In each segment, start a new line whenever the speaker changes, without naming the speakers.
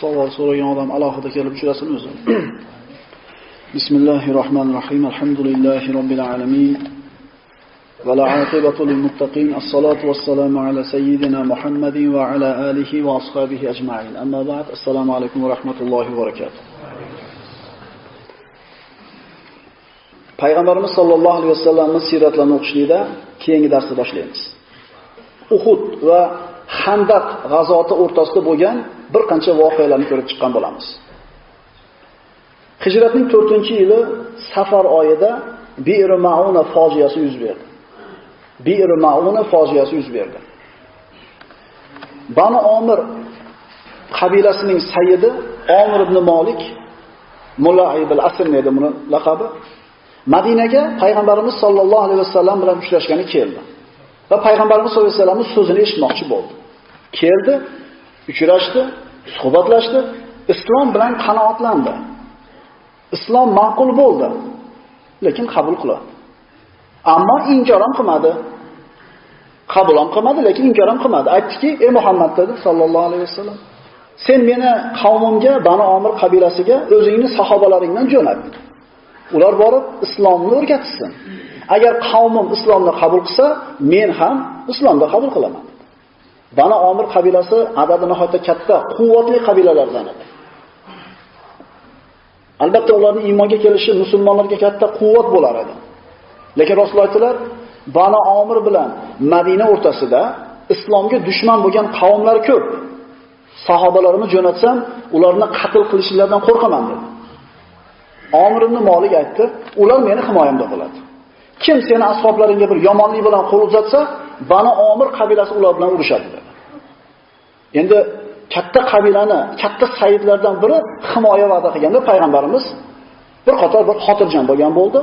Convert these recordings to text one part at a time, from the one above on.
savol so'ragan odam alohida kelib uchrasin o'zi bismillahi rohmanir rohim alhamdulillahi robbil alamin ولا عاقبة للمتقين. الصلاة والسلام على سيدنا محمد وعلى آله وأصحابه أجمعين. أما بعد السلام عليكم ورحمة الله وبركاته. Payg'ambarimiz sollallohu alayhi vasallamning siyratlarini o'qishlikda keyingi darsni boshlaymiz. Uhud va Handaq g'azoti o'rtasida bo'lgan bir qancha voqealarni ko'rib chiqqan bo'lamiz. Hijratning 4-yili Safar oyida Bi'r Mauna fojiasi yuz berdi. Bi'r Mauna fojiasi yuz berdi. Banu Omir qabilasining sayyidi Omir ibn Malik Mullaib al-Asr edi buni laqabi. Madinaga payg'ambarimiz sollallohu alayhi vasallam bilan uchrashgani keldi. Va payg'ambarimiz sollallohu alayhi vasallamning so'zini eshitmoqchi bo'ldi. Keldi, uchrashdi, suhbatlashdi, islom bilan qanoatlandi. Islom ma'qul bo'ldi, lekin qabul qiladi. Ammo inkor ham qilmadi. Qabul ham qilmadi, lekin inkor ham qilmadi. Aytdiki, "Ey Muhammad" dedi sallallohu alayhi vasallam, "Sen meni qavmimga, Banu Omir qabilasiga o'zingni sahobalaringdan jo'nat. Ular borib islomni o'rgatsin. Agar qavmim islomni qabul qilsa, men ham islomni qabul qilaman." Bana Omir qabilasi adadi nihoyatda katta, quvvatli qabilalardan edi. Albatta ularning iymonga kelishi musulmonlarga katta quvvat bo'lar edi. Lekin Rasululloh aytdilar, Bana Omir bilan Madina o'rtasida islomga dushman bo'lgan qavmlar ko'p. Sahobalarimni jo'natsam, ularni qatl qilishlardan qo'rqaman dedi. Omir ibn Malik aytdi, ular meni himoyamda bo'ladi. Kim seni ashoblaringga bir yomonlik bilan qo'l uzatsa, Bani Omir qabilasi ular bilan urushadi dedi. Endi katta qabilani, katta sayyidlardan biri himoya va'da qilganda payg'ambarimiz bir qator bir xotirjam bo'lgan bo'ldi.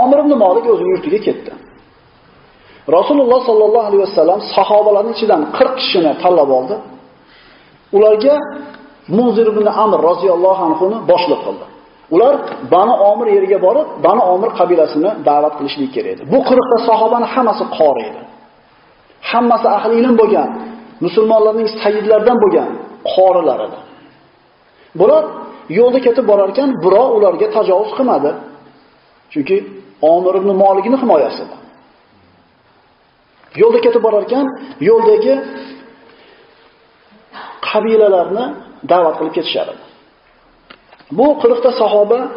Omir ibn Malik o'zining yurtiga ketdi. Rasululloh sallallohu alayhi vasallam sahobalarning ichidan 40 kishini tanlab oldi. Ularga Munzir ibn Amr roziyallohu anhu ni boshliq qildi. Ular Bani Omir yeriga borib, Bani Omir qabilasini da'vat qilishlik kerak edi. Bu 40 ta sahobani hammasi qori edi. Hammasi ahli ilm bo'lgan, musulmonlarning sayyidlardan bo'lgan qorilar edi. Bular yo'lda ketib borar ekan, birov ularga tajovuz qilmadi. Chunki Omir ibn Malikning himoyasida. Yo'lda ketib borar ekan, yo'ldagi qabilalarni da'vat qilib ketishar edi. Bu 40 ta sahoba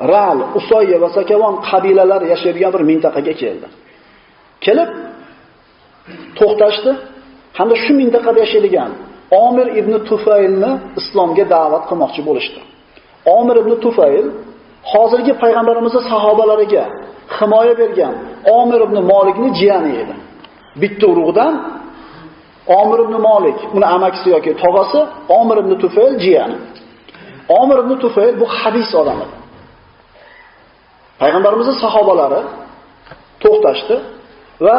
Ral, Usoyya va Sakavon qabilalari yashaydigan bir mintaqaga keldi. Kelib to'xtashdi hamda shu mintaqada yashaydigan Omir ibn Tufaylni islomga da'vat qilmoqchi bo'lishdi. Omir ibn Tufayl hozirgi payg'ambarimizning sahobalariga himoya bergan Omir ibn Malikning jiyani edi. Bitta urug'dan Omir ibn Malik, uni amakisi yoki tog'asi Omir ibn Tufayl jiyani. Omir ibn Tufayl bu hadis odami. Payg'ambarimizning sahobalari to'xtashdi va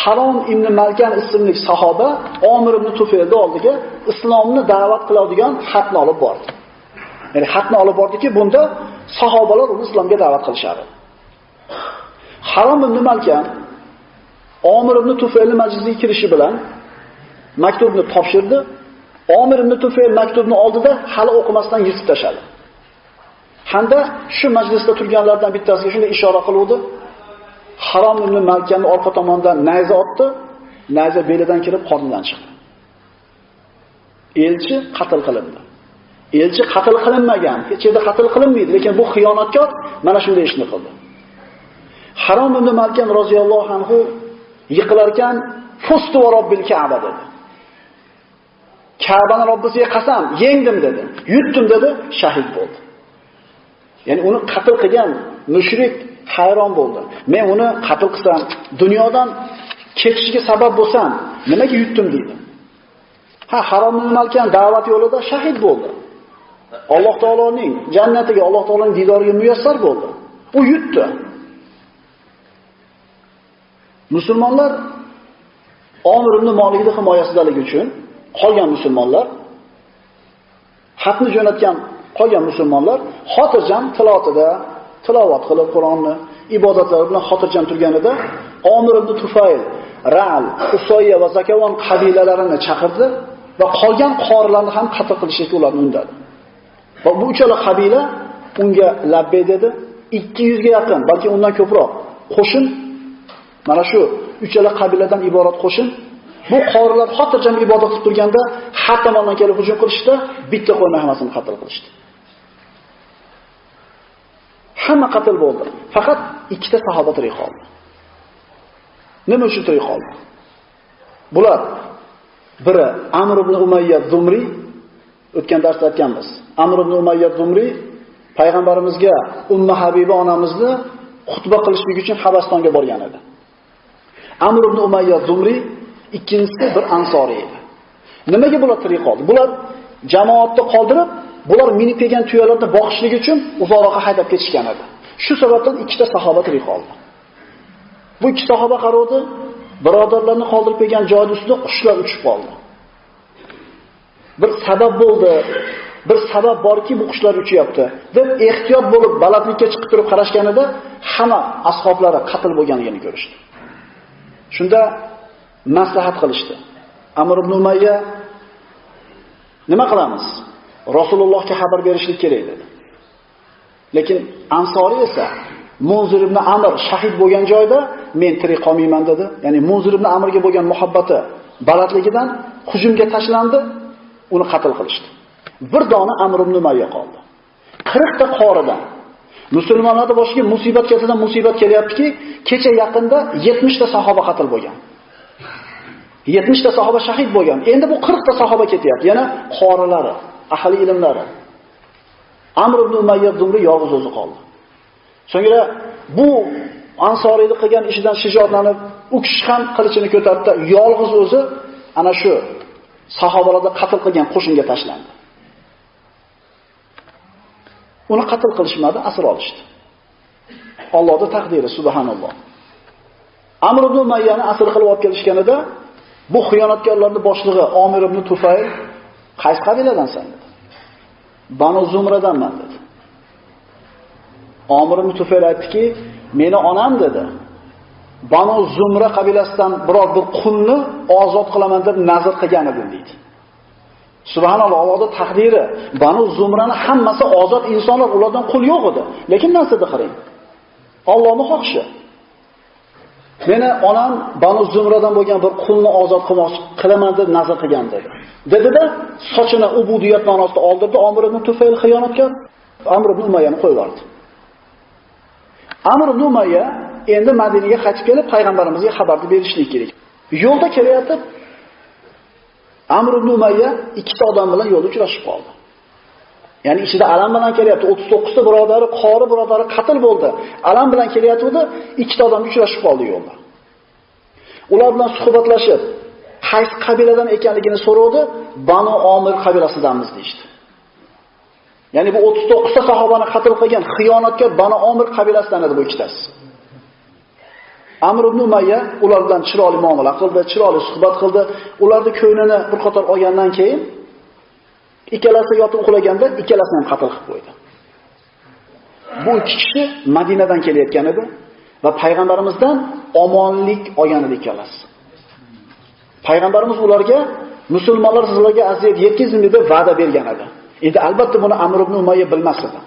Harom ibn Malkan ismli sahoba Omir ibn Tufaylni oldiga islomni da'vat qiladigan xatni olib bordi. Ya'ni xatni olib bordiki, bunda sahobalar uni islomga da'vat qilishadi. Harom ibn Malkan Omir ibn Tufayl majlisiga kirishi bilan maktubni topshirdi. Omir ibn Tufayl maktubni oldida hali o'qimasdan yirtib tashladi. Hamda shu majlisda turganlardan bittasiga shunday ishora qiluvdi. Harom ibn Malkani orqa tomondan nayza otdi, nayza belidan kirib qornidan chiqdi. Elchi qatl qilindi. Elchi qatl qilinmagan, hech yerda qatl qilinmaydi, lekin bu xiyonatkor mana shunday ishni qildi. Harom ibn Malkan roziyallohu anhu yiqilar ekan, "Fustu va robbil Ka'ba" dedi. Ka'bani Robbisiga qasam, yengdim dedi. Yutdim dedi, shahid bo'ldi. Ya'ni uni qatl qilgan mushrik hayron bo'ldi. Men uni qatl qilsam, dunyodan ketishiga sabab bo'lsam, nimaga yutdim dedi. Ha, harom nimalkan da'vat yo'lida shahid bo'ldi. Alloh taoloning jannatiga, Alloh taoloning didoriga muyassar bo'ldi. U yutdi. Musulmonlar Omir ibn Malikning himoyasidaligi uchun qolgan musulmonlar xatni jo'natgan Qolgan musulmonlar xotirjam tilovatida, tilovat qilib Qur'onni ibodatlar bilan xotirjam turganida Omir ibn Tufayl, Ral, Usoyya va Zakavon qabilalarini chaqirdi va qolgan qorilarni ham qatl qilishga ularni undadi. Va bu uchala qabila unga labbay dedi. 200 ga yaqin, balki undan ko'proq qo'shin mana shu uchala qabiladan iborat qo'shin bu qorilar xotirjam ibodat qilib turganda har tomondan kelib hujum qilishdi, bitta qo'yni hammasini qatl qilishdi. Hamma qatl bo'ldi. Faqat ikkita sahoba tirik qoldi. Nima uchun tirik qoldi? Bular biri Amr ibn Umayya Zumri o'tgan darsda aytganmiz. Amr ibn Umayya Zumri payg'ambarimizga Umma Habiba onamizni xutba qilishlik uchun Habastonga borgan edi. Amr ibn Umayya Zumri ikkinchisi bir ansoriy edi. Nimaga bular tirik qoldi? Bular jamoatni qoldirib, bular minib kelgan tuyalarni boqishlik uchun uzoqroqqa haydab ketishgan edi. Shu sababdan ikkita sahoba tirik qoldi. Bu ikki sahoba qarodi, birodarlarni qoldirib kelgan joyda ustida qushlar uchib qoldi. Bir sabab bo'ldi, bir sabab borki bu qushlar uchyapti deb ehtiyot bo'lib balandlikka chiqib turib qarashganida hamma ashoblari qatl bo'lganligini ko'rishdi. Shunda maslahat qilishdi. Amr ibn Umayya nima qilamiz? Rasulullohga xabar berishlik kerak dedi. Lekin Ansori esa Munzir ibn Amr shahid bo'lgan joyda men tirik qolmayman dedi. Ya'ni Munzir ibn Amrga bo'lgan muhabbati balandligidan hujumga tashlandi, uni qatl qilishdi. Bir dona Amr ibn Umayya qoldi. 40 ta qoridan musulmonlarning boshiga musibat ketidan musibat kelyaptiki, kecha yaqinda 70 ta sahoba qatl bo'lgan. 70 ta sahoba shahid bo'lgan. Endi bu 40 ta sahoba ketyapti. Yana qorilari, ahli ilmlari. Amr ibn Umayya Dumri yolg'iz o'zi qoldi. So'ngra bu Ansoriyni qilgan ishidan shijoatlanib, u kishi ham qilichini ko'tardi, yolg'iz o'zi ana shu sahobalarda qatl qilgan qo'shinga tashlandi. Uni qatl qilishmadi, asr olishdi. Allohning taqdiri subhanalloh. Amr ibn Umayyani asr qilib olib kelishganida bu xiyonatkorlarning boshlig'i Omir ibn Tufayl qaysi qabiladansan dedi. Banu Zumradanman dedi. Omir ibn Tufayl aytdiki, meni onam dedi. Banu Zumra qabilasidan biror bir qulni ozod qilaman deb nazr qilgan edim deydi. Subhanalloh, Allohning taqdiri. Banu Zumrani hammasi ozod insonlar, ulardan qul yo'q edi. Lekin narsada qarang. Allohning xohishi. Meni onam Banu Zumradan bo'lgan bir qulni ozod qilmoqchi qilaman deb nazar qilgan dedi. Dedida sochini ubudiyat ma'nosida oldirdi, Amr ibn Tufayl xiyonatkor Amr ibn Umayyani qo'yib yubordi. Amr ibn Umayya endi Madinaga qaytib kelib payg'ambarimizga xabarni berishlik kerak. Yo'lda kelayotib Amr ibn Umayya ikkita odam bilan yo'lda uchrashib qoldi. Ya'ni ichida alam bilan kelyapti. 39 ta birodari, qori birodari qatl bo'ldi. Alam bilan kelyapti, ikkita odam uchrashib qoldi yo'lda. Ular bilan suhbatlashib, qaysi qabiladan ekanligini so'rovdi. Banu Omir qabilasidanmiz deydi. Ya'ni bu 39 ta sahobani qatl qilgan xiyonatkor Banu Omir qabilasidan edi bu ikkitasi. Amr ibn Umayya ular bilan chiroyli muomala qildi, chiroyli suhbat qildi. Ularni ko'nglini bir qator olgandan keyin ikkalasi yotib uxlaganda ikkalasini ham qatl qilib qo'ydi. Bu ikki kishi Madinadan kelayotgan edi va payg'ambarimizdan omonlik olgan edi ikkalasi. Payg'ambarimiz ularga musulmonlar sizlarga aziyat yetkazmaydi deb va'da bergan edi. Endi albatta buni Amr ibn Umayya bilmas edi.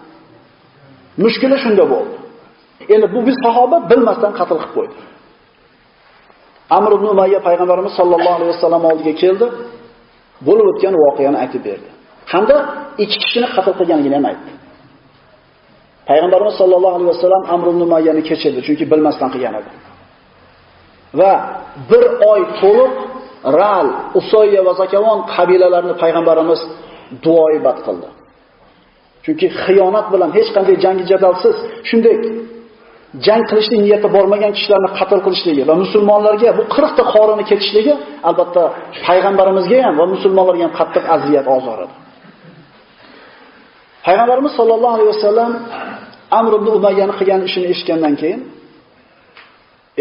Mushkila shunda bo'ldi. Endi bu biz sahoba bilmasdan qatl qilib qo'ydi. Amr ibn Umayya payg'ambarimiz sollallohu alayhi vasallam oldiga keldi. Bo'lib o'tgan voqeani aytib berdi. Hamda ikki kishini qatl qilganligini ham aytdi. Payg'ambarimiz sollallohu alayhi vasallam Amr ibn Umayyani kechirdi, chunki bilmasdan qilgan edi. Va bir oy to'liq Ral, Usoyya va Zakavon qabilalarini payg'ambarimiz duoibat qildi. Chunki xiyonat bilan hech qanday jangi jadalsiz shunday jang qilishlik niyati bormagan kishilarni qatl qilishligi va musulmonlarga bu 40 ta qorini ketishligi albatta payg'ambarimizga ham va musulmonlarga ham qattiq aziyat ozor edi. Payg'ambarimiz sollallohu alayhi vasallam Amr ibn Umayyani qilgan ishini eshitgandan keyin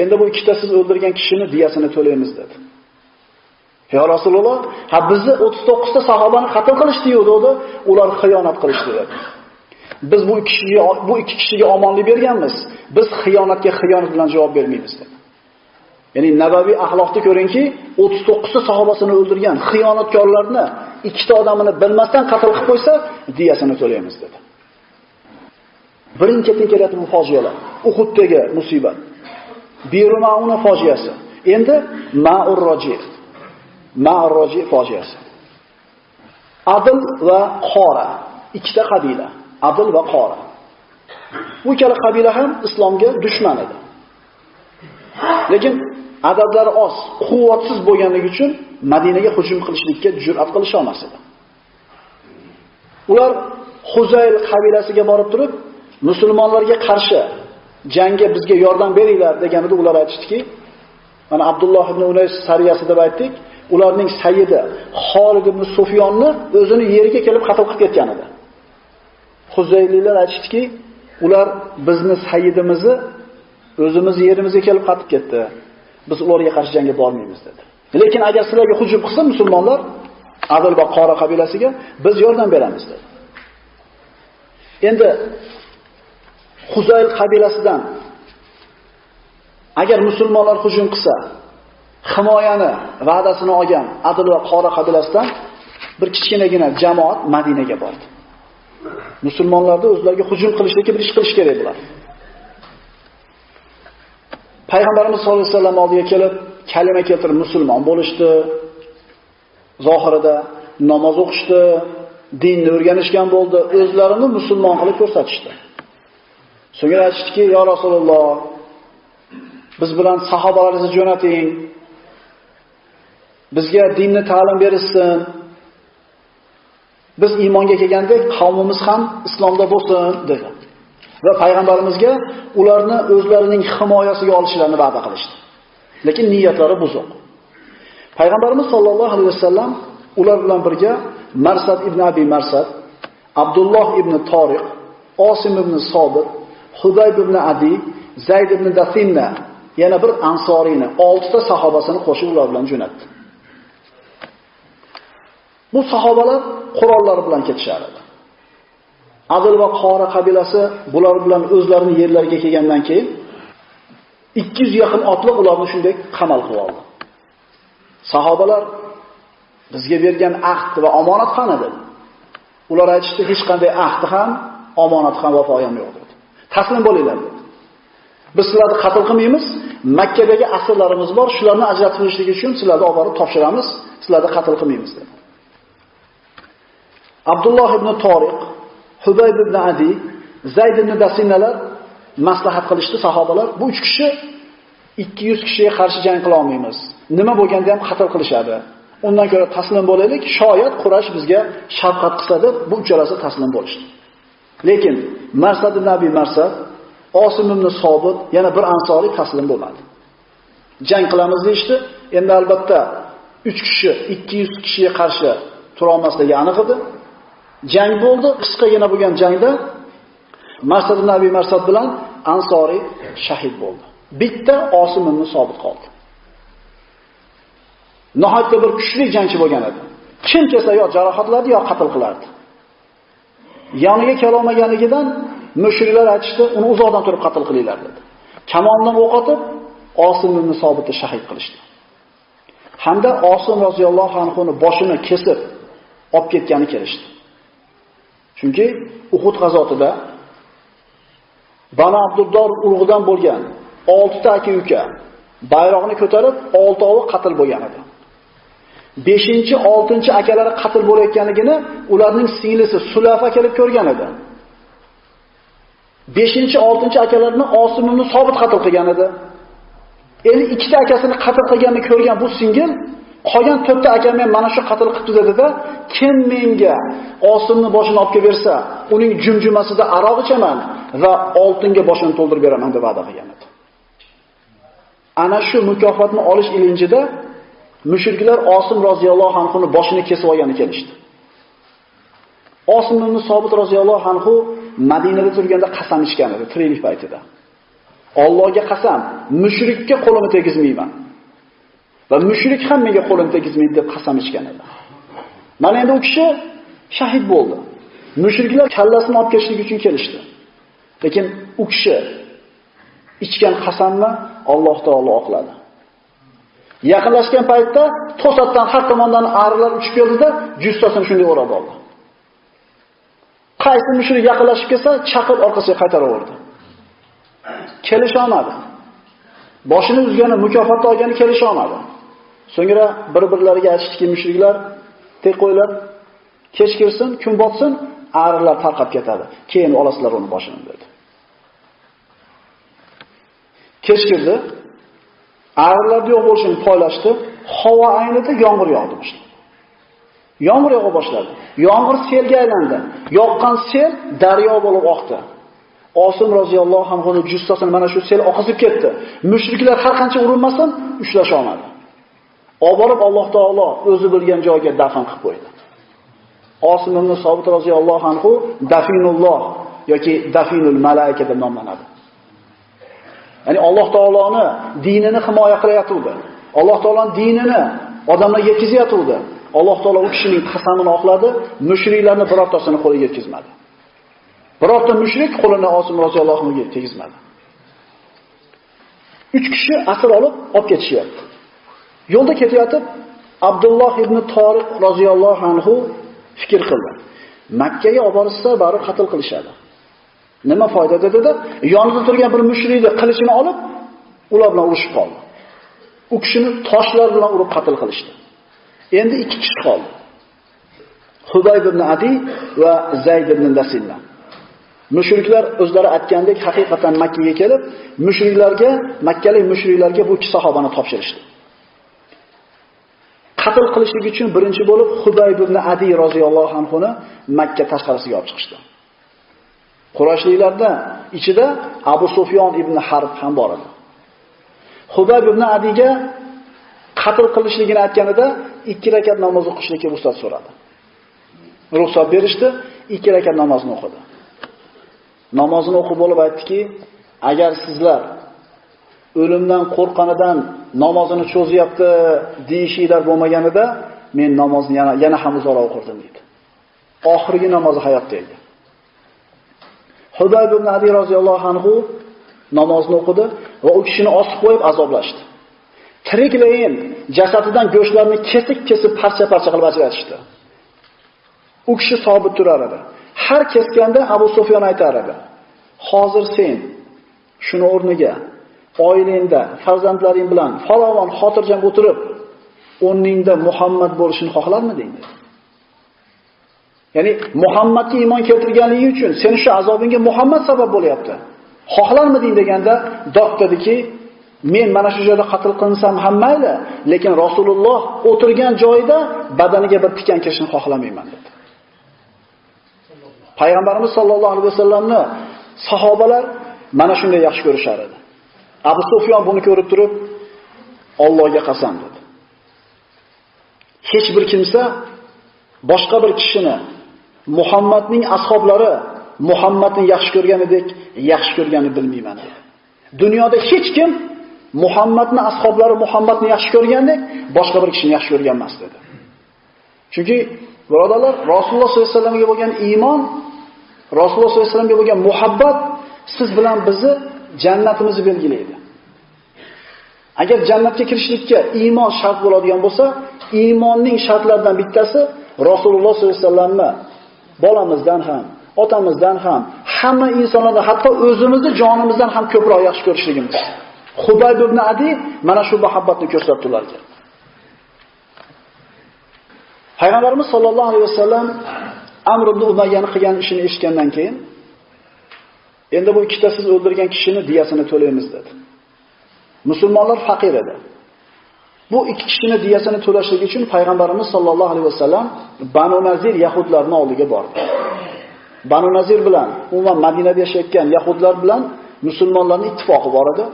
endi bu ikkita siz o'ldirgan kishini diyasini to'laymiz dedi. Ya Rasululloh, ha bizni 39 ta sahobani qatl qilishdi-yu dedi, ular xiyonat qilishdi dedi. Biz bu kishiga bu ikki kishiga omonlik berganmiz. Biz xiyonatga xiyonat bilan javob bermaymiz dedi. Ya'ni Nabaviy axloqni ko'ringki, 39 ta sahobasini o'ldirgan xiyonatkorlarni ikkita odamini bilmasdan qatl qilib qo'ysa, diyasini to'laymiz dedi. Birinchi ketin keladi bu fojialar. Uhuddagi musibat. Birumauna fojiasi. Endi Ma'ur Roji. Ma'ur Roji fojiasi. Adil va Qora ikkita qabila. Adil va Qora. Bu ikkala qabila ham islomga dushman edi. Lekin adadlari oz, quvvatsiz bo'lganligi uchun Madinaga hujum qilishlikka jur'at qilisha olmas edi. Ular Huzayl qabilasiga borib turib, musulmonlarga qarshi jangga bizga yordam beringlar deganida ular aytishdiki, mana Abdulloh ibn Unays sariyasi deb aytdik, ularning sayyidi Xolid ibn Sufyonni o'zini yeriga kelib qatl qilib ketgan edi. Huzaylilar aytishdiki, ular bizni sayyidimizni o'zimiz yerimizga kelib qatib ketdi. Biz ularga qarshi jangga bormaymiz dedi. Lekin agar sizlarga hujum qilsa musulmonlar Adil va Qora qabilasiga biz yordam beramiz dedi. Endi Huzayl qabilasidan agar musulmonlar hujum qilsa, himoyani va'dasini olgan Adil va Qora qabilasidan bir kichkinagina jamoat Madinaga bordi. Musulmonlarda o'zlariga hujum qilishlikka bir ish qilish kerak bular. Payg'ambarimiz sollallohu alayhi vasallam oldiga kelib, kalima keltirib musulmon bo'lishdi. Zohirida namoz o'qishdi, dinni o'rganishgan bo'ldi, o'zlarini musulmon qilib ko'rsatishdi. So'ngra aytishdiki, "Ya Rasululloh, biz bilan sahobalaringizni jo'nating. Bizga dinni ta'lim berishsin. Biz iymonga kelgandek qavmimiz ham islomda bo'lsin" dedi. Va payg'ambarimizga ularni o'zlarining himoyasiga olishlarini va'da qilishdi. Lekin niyatlari buzuq. Payg'ambarimiz sollallohu alayhi vasallam ular bilan birga Marsad ibn Abi Marsad, Abdulloh ibn Toriq, Osim ibn Sobit, Hubayb ibn Adi, Zayd ibn Dafinna yana bir ansoriyni, 6 ta sahobasini qo'shib ular bilan jo'natdi. Bu sahobalar qurollari bilan ketishar edi. Adil va Qora qabilasi bular bilan o'zlarini yerlariga kelgandan keyin 200 yaqin otliq ularni shunday qamal qilib oldi. Sahobalar bizga bergan ahd va omonat qani dedi. Ular aytishdi, hech qanday ahd ham, omonat ham vafoyam yo'q dedi. Taslim bo'linglar dedi. Biz sizlarni qatl qilmaymiz, Makkadagi asrlarimiz bor, shularni ajratib qo'yishlik uchun sizlarni olib borib topshiramiz, sizlarni qatl qilmaymiz dedi. Abdulloh ibn Toriq, Hubayb ibn Adi, Zayd ibn Basinalar maslahat qilishdi sahobalar. Bu 3 kishi 200 kishiga qarshi jang qila olmaymiz. Nima bo'lganda ham xato qilishadi. Undan ko'ra taslim bo'laylik, shoyat Quraysh bizga shafqat qilsa deb bu uchalasi taslim bo'lishdi. Lekin Marsad ibn Abi Marsad, Osim ibn Sobit yana bir ansoriy taslim bo'lmadi. Jang qilamiz deyshti. Endi albatta 3 kishi 200 kishiga qarshi tura olmasligi aniq edi. Jang bo'ldi, qisqagina bo'lgan jangda Masad ibn Abi Marsad bilan Ansoriy shahid bo'ldi. Bitta Osim ibn Sobit qoldi. Nihoyatda bir kuchli jangchi bo'lgan edi. Kim kelsa yo jarohatlardi yo qatl qilardi. Yoniga kela olmaganligidan mushriklar aytishdi, uni uzoqdan turib qatl qilinglar dedi. Kamondan o'q otib, Osim ibn Sobitni shahid qilishdi. Hamda Osim roziyallohu anhu boshini kesib olib ketgani kelishdi. Chunki Uhud g'azotida Bana Abduddor urug'idan bo'lgan 6 ta aka-uka bayroqni ko'tarib 6 ovi qatl bo'lgan edi. 5-chi, 6-chi akalari qatl bo'layotganligini ularning singlisi Sulafa kelib ko'rgan edi. 5-chi, 6-chi akalarini Osim ibn Sobit qatl qilgan edi. Endi ikkita akasini qatl qilganini ko'rgan bu singil qolgan to'rtta akam men mana shu qatl qilibdi dedi-da, kim menga Osimni boshini olib kelib bersa, uning jumjumasida aroq ichaman va oltinga boshini to'ldirib beraman deb va'da qilgan edi. Ana shu mukofotni olish ilinjida mushriklar Osim roziyallohu anhu boshini kesib olgani kelishdi. Osim ibn Sobit roziyallohu anhu Madinada turganda qasam ichgan edi tiriklik paytida. Allohga qasam, mushrikka qo'limni tegizmayman. Va mushrik ham menga qo'lini tegizmaydi deb qasam ichgan edi. Mana endi u kishi shahid bo'ldi. Mushriklar kallasini olib ketishlik uchun kelishdi. Lekin u kishi ichgan qasamni Alloh taolo oqladi. Yaqinlashgan paytda to'satdan har tomondan arilar uchib keldida, jussasini shunday o'rab oldi. Qaysi mushrik yaqinlashib kelsa, chaqib orqasiga qaytaraverdi. Kelisha olmadi. Boshini uzgani, mukofotni olgani kelisha olmadi. So'ngra bir-birlariga aytishdiki, mushriklar, tek qo'ylar, kech kirsin, kun botsin, arilar tarqab ketadi. Keyin olasizlar uni boshini dedi. Kech kirdi. Arilar yo'q bo'lishini poylashdi. Havo aynida yomg'ir yog'di boshladi. Yomg'ir yog'a boshladi. Yomg'ir selga aylandi. Yoqqan sel daryo bo'lib oqdi. Osim roziyallohu anhu jussasini mana shu sel oqizib ketdi. Mushriklar har qancha urinmasin, ushlasha olmadi. Olib borib Alloh taolo o'zi bilgan joyga dafn qilib qo'ydi. Osim ibn Sobit roziyallohu anhu dafinulloh yoki dafinul malaika deb nomlanadi. Ya'ni Alloh taoloni dinini himoya qilayotgandi. Alloh taoloning dinini odamlarga yetkazayotgandi. Alloh taolo u kishining qasamini oqladi, mushriklarni birortasini qo'liga yetkazmadi. Birorta mushrik qo'lini Osim roziyallohu anhu tegizmadi. 3 kishi asir olib olib ketishyapti. Yo'lda ketayotib Abdulloh ibn Toriq roziyallohu anhu fikr qildi. Makkaga olib borsa, bari qatl qilishadi. Nima foyda dedi-da, yonida turgan bir mushrikni qilichini olib, ular bilan urushib qoldi. U kishini toshlar bilan urib qatl qilishdi. Endi ikki kishi qoldi. Hubayb ibn Adi va Zayd ibn Dasinna. Mushriklar o'zlari aytgandek haqiqatan Makka ga kelib, mushriklarga, Makkalik mushriklarga bu ikki sahobani topshirishdi. Qatl qilishlik uchun birinchi bo'lib Hubayb ibn Adi roziyallohu anhu ni Makka tashqarisiga olib chiqishdi. Qurashliklarda ichida Abu Sufyon ibn Harb ham bor edi. Hubayb ibn Adiga qatl qilishligini aytganida 2 rakat namoz o'qishlikka ruxsat so'radi. Ruxsat berishdi, 2 rakat namozni o'qidi. Namozini o'qib bo'lib aytdiki, agar sizlar o'limdan qo'rqqanidan namozini cho'zyapti deyishinglar bo'lmaganida, men namozni yana yana ham uzoqroq o'qirdim dedi. Oxirgi namozi hayotda edi. Hubayb ibn ali roziyallohu anhu namozni o'qidi va u kishini osib qo'yib azoblashdi. Tiriklayin jasadidan go'shtlarni kesib-kesib parcha-parcha qilib ajratishdi. U kishi sobit turar edi. Har kesganda Abu Sufyon aytar edi: "Hozir sen shuni o'rniga oilangda, farzandlaring bilan farovon xotirjam o'tirib, o'rningda Muhammad bo'lishini xohlarmiding?" Ya'ni Muhammadga iymon keltirganligi uchun seni shu azobingga Muhammad sabab bo'lyapti. Xohlarmiding deganda dod dediki, men mana shu joyda qatl qilinsam ham mayli, lekin Rasululloh o'tirgan joyida badaniga bir tikan kirishini xohlamayman dedi. Payg'ambarimiz sollallohu alayhi vasallamni sahobalar mana shunday yaxshi ko'rishar edi. Abu Sufyon buni ko'rib turib, Allohga qasam dedi. Hech bir kimsa boshqa bir kishini Muhammadning ashablari Muhammadni yaxshi ko'rganidek yaxshi ko'rgani bilmayman dedi. Dunyoda hech kim Muhammadni ashablari Muhammadni yaxshi ko'rgandek boshqa bir kishini yaxshi ko'rgan emas dedi. Chunki birodarlar, Rasululloh sollallohu alayhi vasallamga bo'lgan iymon, Rasululloh sollallohu alayhi vasallamga bo'lgan muhabbat siz bilan bizni jannatimizni belgilaydi. Agar jannatga kirishlikka iymon shart bo'ladigan bo'lsa, iymonning shartlaridan bittasi Rasululloh sollallohu alayhi vasallamni bolamizdan ham, otamizdan ham, hamma insonlardan, hatto o'zimizni jonimizdan ham ko'proq yaxshi ko'rishligimiz. Xubayb ibn Adi mana shu muhabbatni ko'rsatdi ularga. Payg'ambarimiz sollallohu alayhi vasallam Amr ibn Umayyani qilgan ishini eshitgandan keyin endi bu ikkita siz o'ldirgan kishini diyasini to'laymiz dedi. Musulmonlar faqir edi. Bu ikki kishini diyasini to'lashlik uchun payg'ambarimiz sollallohu alayhi vasallam Banu Nazir yahudlarning oldiga bordi. Banu Nazir bilan umuman Madinada yashayotgan yahudlar bilan musulmonlarning ittifoqi bor edi.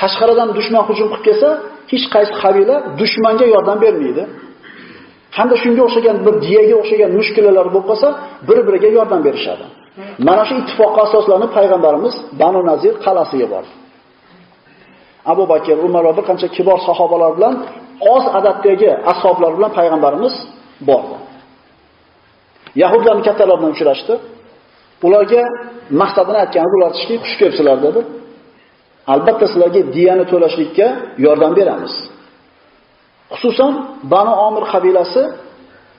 Tashqaridan dushman hujum qilib kelsa, hech qaysi qabila dushmanga yordam bermaydi. Hamda shunga o'xshagan bir diyaga o'xshagan mushkilalar bo'lib qolsa, bir-biriga yordam berishadi. Mana shu ittifoqqa asoslanib payg'ambarimiz Banu Nazir qal'asiga bordi. Abu Bakr, Umar va bir qancha kibor sahobalar bilan oz adatdagi ashoblar bilan payg'ambarimiz bordi. Yahudlarning kattalari bilan uchrashdi. Ularga maqsadini aytganda ular aytishdiki, xush kelibsizlar dedi. Albatta sizlarga diyani to'lashlikka yordam beramiz. Xususan Banu Omir qabilasi,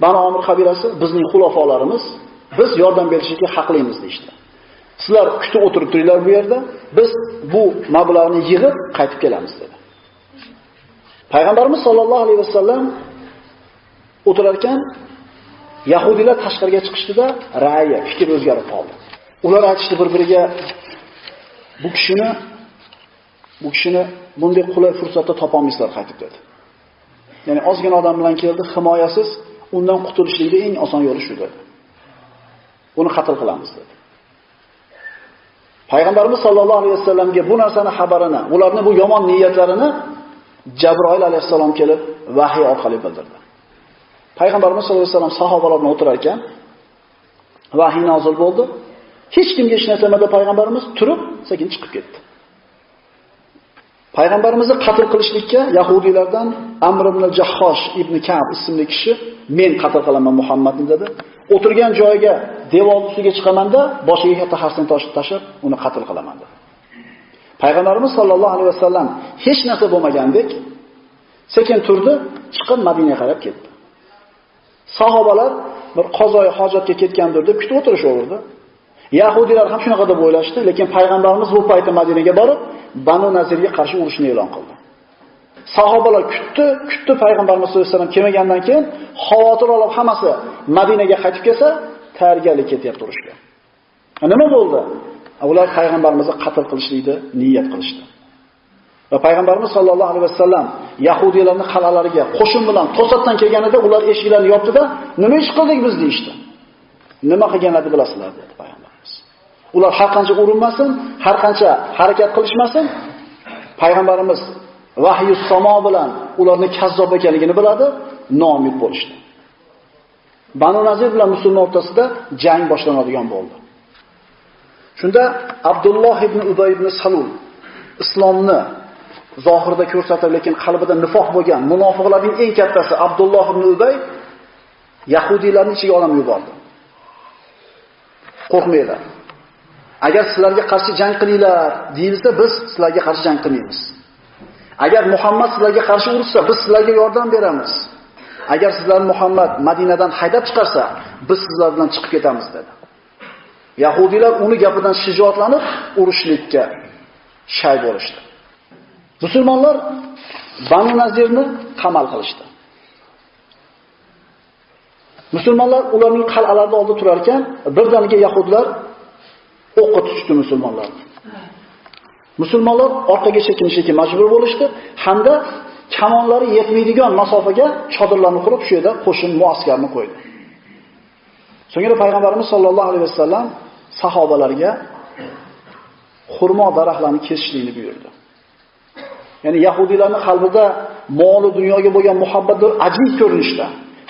Banu Omir qabilasi bizning xulofolarimiz, biz yordam berishga haqlimiz deydi. Sizlar kutib o'tirib turinglar bu yerda, biz bu mablag'ni yig'ib qaytib kelamiz dedi. Payg'ambarimiz sollallohu alayhi vasallam o'tirar ekan, Yahudiylar tashqariga chiqishdida ra'yi, fikr o'zgarib qoldi. Ular aytishdi bir-biriga bu kishini bu kishini bunday qulay fursatda topolmaysizlar qaytib dedi. Ya'ni ozgina odam bilan keldi, himoyasiz, undan qutulishlikning eng oson yo'li shu dedi. Uni qatl qilamiz dedi. Payg'ambarimiz sollallohu alayhi vasallamga bu narsani xabarini, ularning bu yomon niyatlarini Jabroil alayhissalom kelib vahiy orqali bildirdi. Payg'ambarimiz sollallohu alayhi vasallam sahobalar bilan o'tirar ekan, vahiy nozil bo'ldi. Hech kimga hech narsa demadi payg'ambarimiz turib, sekin chiqib ketdi. Payg'ambarimizni qatl qilishlikka yahudiylardan Amr ibn Jahhosh ibn Ka'b ismli kishi men qatl qilaman Muhammadni dedi. O'tirgan joyiga devor ustiga chiqamanda boshiga katta xarsni toshib tashib, uni qatl qilaman dedi. Payg'ambarimiz sollallohu alayhi vasallam hech narsa bo'lmagandek sekin turdi, chiqib Madinaga qarab ketdi. Sahobalar bir qozoy hojatga ketgandir deb kutib o'tirishaverdi. Yahudiylar ham shunaqa deb o'ylashdi, lekin payg'ambarimiz bu paytda Madinaga borib, Banu Nazirga qarshi urushni e'lon qildi. Sahobalar kutdi, kutdi payg'ambarimiz sollallohu alayhi vasallam kelmagandan keyin xavotir olib hammasi Madinaga qaytib kelsa, tayyorgarlik ketyapti urushga. Nima bo'ldi? Ular payg'ambarimizni qatl qilishlikni niyat qilishdi. Va payg'ambarimiz sollallohu alayhi vasallam yahudiylarni qal'alariga qo'shin bilan to'satdan kelganida ular eshiklarni yopdi-da, nima ish qildik biz deyshti. Nima qilganligini bilasizlar dedi payg'ambarimiz. Ular har qancha urinmasin, har qancha harakat qilishmasin, payg'ambarimiz vahyi samo bilan ularni kazzob ekanligini biladi, nomi bo'lishdi. Banu Nazir bilan musulmon o'rtasida jang boshlanadigan bo'ldi. Shunda Abdulloh ibn Ubay ibn Salul islomni zohirda ko'rsatib, lekin qalbida nifoq bo'lgan munofiqlarning eng kattasi Abdulloh ibn Ubay yahudiylarni ichiga olib yubordi. Qo'rqmanglar. Agar sizlarga qarshi jang qilinglar, deyilsa, biz sizlarga qarshi jang qilmaymiz. Agar Muhammad sizlarga qarshi urushsa, biz sizlarga yordam beramiz. Agar sizlar Muhammad Madinadan haydab chiqarsa, biz sizlar bilan chiqib ketamiz dedi. Yahudiylar uni gapidan shijoatlanib urushlikka shay bo'lishdi. Musulmonlar Banu Nazirni qamal qilishdi. Musulmonlar ularning qal'alarida oldi turar ekan, birdaniga yahudlar o'qqa tushdi musulmonlarni. Musulmonlar orqaga chekinishga majbur bo'lishdi hamda kamonlari yetmaydigan masofaga chodirlarni qurib, shu yerda qo'shin muaskarni qo'ydi. So'ngra payg'ambarimiz sollallohu alayhi vasallam sahobalarga xurmo daraxtlarini kesishlikni buyurdi. Ya'ni yahudiylarning qalbida moli dunyoga bo'lgan muhabbatdir ajib ko'rinishda.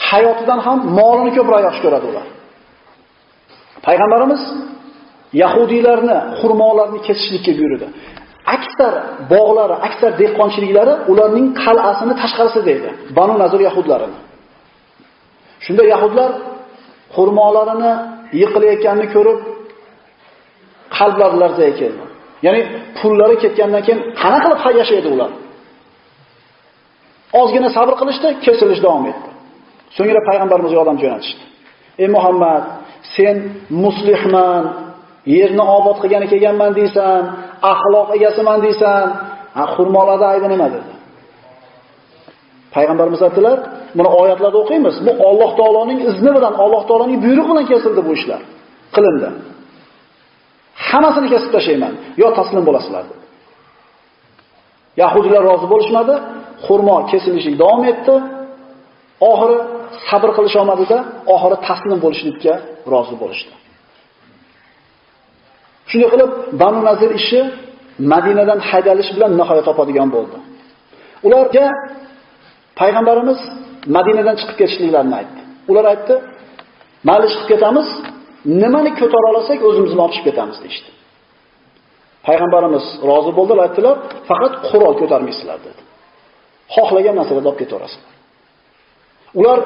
Hayotidan ham molini ko'proq yaxshi ko'radi ular. Payg'ambarimiz yahudiylarni xurmolarni kesishlikka buyurdi. Aksar bog'lari, aksar dehqonchiliklari ularning qal'asini tashqarisida edi. Banu Nazir yahudlarini. Shunda yahudlar xurmolarini yiqilayotganini ko'rib qalblari larzaga keldi. Ya'ni pullari ketgandan keyin qana qilib yashaydi ular? Ozgina sabr qilishdi, kesilish davom etdi. So'ngra payg'ambarimizga odam jo'natishdi. Ey Muhammad, sen muslihman, yerni obod qilgani kelganman deysan, axloq egasiman deysan, ha xurmolarda aybi nima dedi. Payg'ambarimiz aytdilar, buni oyatlarda o'qiymiz. Bu Alloh taoloning izni bilan, Alloh taoloning buyrug'i bilan kesildi bu ishlar. Qilindi. Hammasini kesib tashlayman, yo taslim bo'lasizlar dedi. Yahudiylar rozi bo'lishmadi, xurmo kesilishlik davom etdi. Oxiri sabr qilish olmadida, oxiri taslim bo'lishlikka rozi bo'lishdi. Shunday qilib, Banu Nazir ishi Madinadan haydalish bilan nihoya topadigan bo'ldi. Ularga payg'ambarimiz Madinadan chiqib ketishliklarini aytdi. Ular aytdi: "Mayli chiqib ketamiz, nimani ko'tara olsak o'zimizni olib chiqib ketamiz" deydi. Payg'ambarimiz rozi bo'ldilar, aytdilar, faqat qurol ko'tarmaysizlar dedi. Xohlagan narsalarni olib ketaverasizlar. Ular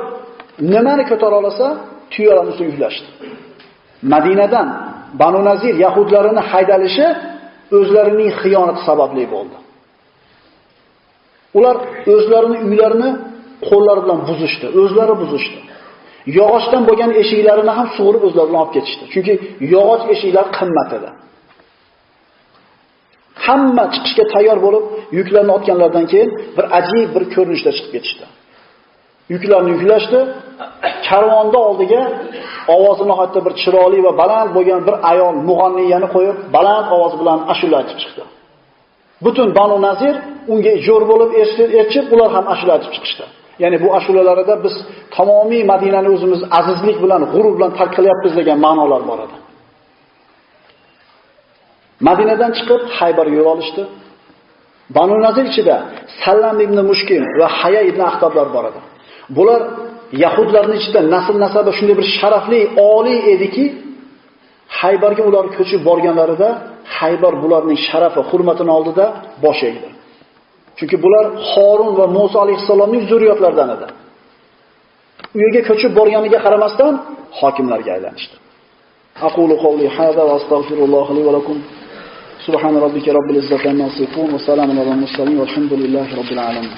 nimani ko'tara olsa, tuyalarni ustiga yuklashdi. Madinadan Banu Nazir yahudlarini haydalishi o'zlarining xiyonati sababli bo'ldi. Ular o'zlarini uylarini qo'llari bilan buzishdi, o'zlari buzishdi. Yog'ochdan bo'lgan eshiklarini ham sug'urib o'zlari bilan olib ketishdi. Chunki yog'och eshiklar qimmat edi. Hamma chiqishga tayyor bo'lib, yuklarni otganlardan keyin bir ajib bir ko'rinishda chiqib ketishdi. Yuklarni yuklashdi, karvonda oldiga ovozi nihoyatda bir chiroyli va baland bo'lgan bir ayol mug'anniyani qo'yib, baland ovoz bilan ashula aytib chiqdi. Butun Banu Nazir unga jo'r bo'lib eshitib, ular ham ashula aytib chiqishdi. Ya'ni bu ashulalarida biz tamomiy Madinani o'zimiz azizlik bilan, g'urur bilan tark qilyapmiz degan ma'nolar bor edi. Madinadan chiqib Haybarga yo'l olishdi. Banu Nazir ichida Sallam ibn Mushkim va Haya ibn Axtablar bor edi. Bular yahudlarning ichida nasl nasabi shunday bir sharafli, oliy ediki, Haybarga ular ko'chib borganlarida Haybar bularning sharafi, hurmatini oldida bosh egdi. Chunki bular Xorun va Musa alayhissalomning zurriyotlaridan edi. U yerga ko'chib borganiga qaramasdan hokimlarga aylanishdi. Aqulu qawli hada va astagfirulloh li va lakum. Subhan robbika robbil izzati amma yasifun va salamun alal mursalin alhamdulillahi robbil alamin.